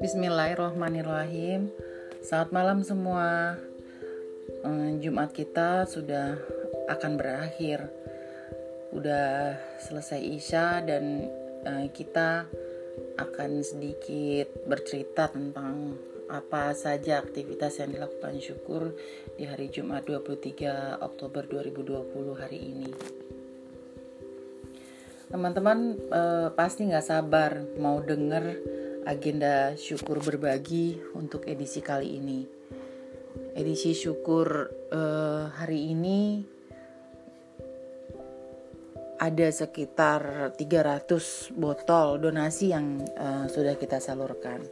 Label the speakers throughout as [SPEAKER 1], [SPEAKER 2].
[SPEAKER 1] Bismillahirrahmanirrahim. Selamat malam semua. Eh, Jumat kita sudah akan berakhir. Udah selesai Isya dan eh, kita akan sedikit bercerita tentang apa saja aktivitas yang dilakukan syukur di hari Jumat 23 Oktober 2020 hari ini. Teman-teman eh, pasti nggak sabar mau denger agenda syukur berbagi untuk edisi kali ini. Edisi syukur uh, hari ini ada sekitar 300 botol donasi yang uh, sudah kita salurkan.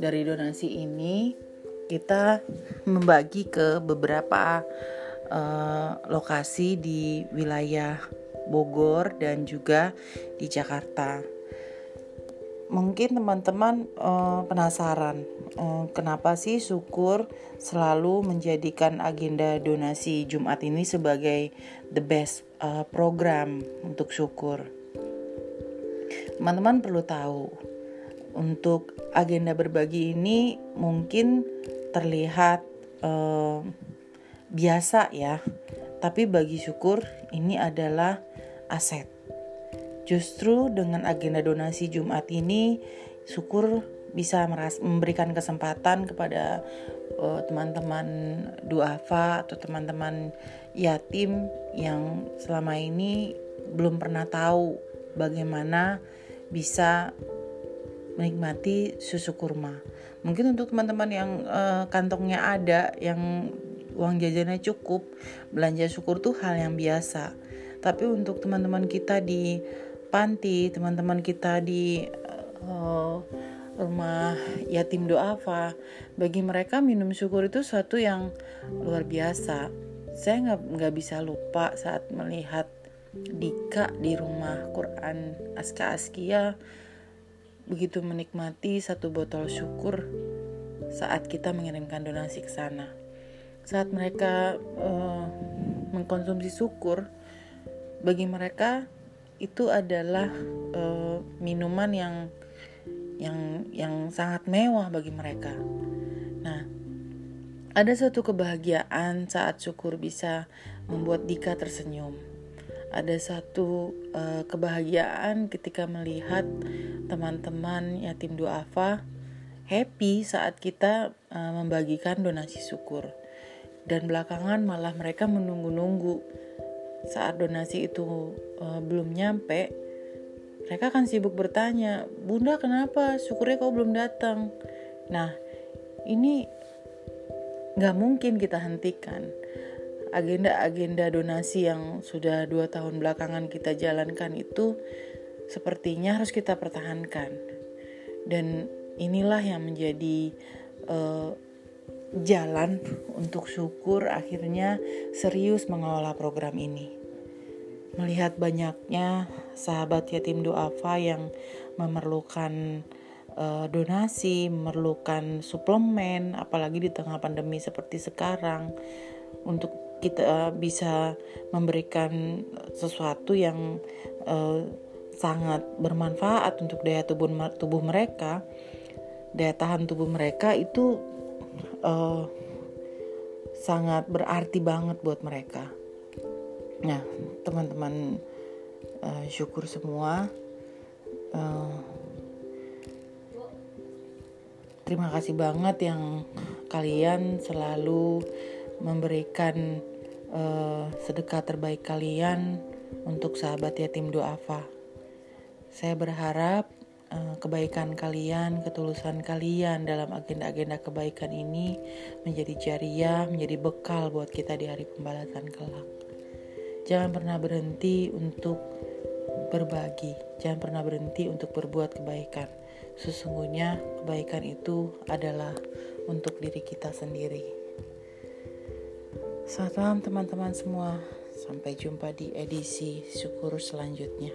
[SPEAKER 1] Dari donasi ini kita membagi ke beberapa uh, lokasi di wilayah Bogor dan juga di Jakarta mungkin teman-teman uh, penasaran uh, kenapa sih syukur selalu menjadikan agenda donasi Jumat ini sebagai the best uh, program untuk syukur. Teman-teman perlu tahu untuk agenda berbagi ini mungkin terlihat uh, biasa ya, tapi bagi syukur ini adalah aset Justru dengan agenda donasi Jumat ini, syukur bisa meras memberikan kesempatan kepada uh, teman-teman duafa atau teman-teman yatim yang selama ini belum pernah tahu bagaimana bisa menikmati susu kurma. Mungkin untuk teman-teman yang uh, kantongnya ada, yang uang jajannya cukup, belanja syukur tuh hal yang biasa. Tapi untuk teman-teman kita di panti, teman-teman kita di uh, rumah yatim doafa, bagi mereka minum syukur itu suatu yang luar biasa. Saya nggak nggak bisa lupa saat melihat Dika di rumah Quran Aska Askia begitu menikmati satu botol syukur saat kita mengirimkan donasi ke sana. Saat mereka uh, mengkonsumsi syukur, bagi mereka itu adalah uh, minuman yang yang yang sangat mewah bagi mereka. Nah, ada satu kebahagiaan saat syukur bisa membuat Dika tersenyum. Ada satu uh, kebahagiaan ketika melihat teman-teman yatim duafa happy saat kita uh, membagikan donasi syukur. Dan belakangan malah mereka menunggu-nunggu saat donasi itu uh, belum nyampe, mereka akan sibuk bertanya, Bunda kenapa syukurnya kau belum datang? Nah, ini nggak mungkin kita hentikan. Agenda-agenda donasi yang sudah dua tahun belakangan kita jalankan itu sepertinya harus kita pertahankan. Dan inilah yang menjadi uh, jalan untuk syukur akhirnya serius mengelola program ini. Melihat banyaknya sahabat yatim duafa yang memerlukan uh, donasi, memerlukan suplemen, apalagi di tengah pandemi seperti sekarang, untuk kita uh, bisa memberikan sesuatu yang uh, sangat bermanfaat untuk daya tubuh tubuh mereka, daya tahan tubuh mereka itu uh, sangat berarti banget buat mereka. Nah, teman-teman uh, syukur semua. Uh, terima kasih banget yang kalian selalu memberikan uh, sedekah terbaik kalian untuk sahabat yatim duafa. Saya berharap kebaikan kalian, ketulusan kalian dalam agenda-agenda kebaikan ini menjadi jariah, menjadi bekal buat kita di hari pembalasan kelak. Jangan pernah berhenti untuk berbagi, jangan pernah berhenti untuk berbuat kebaikan. Sesungguhnya kebaikan itu adalah untuk diri kita sendiri. Selamat malam teman-teman semua. Sampai jumpa di edisi syukur selanjutnya.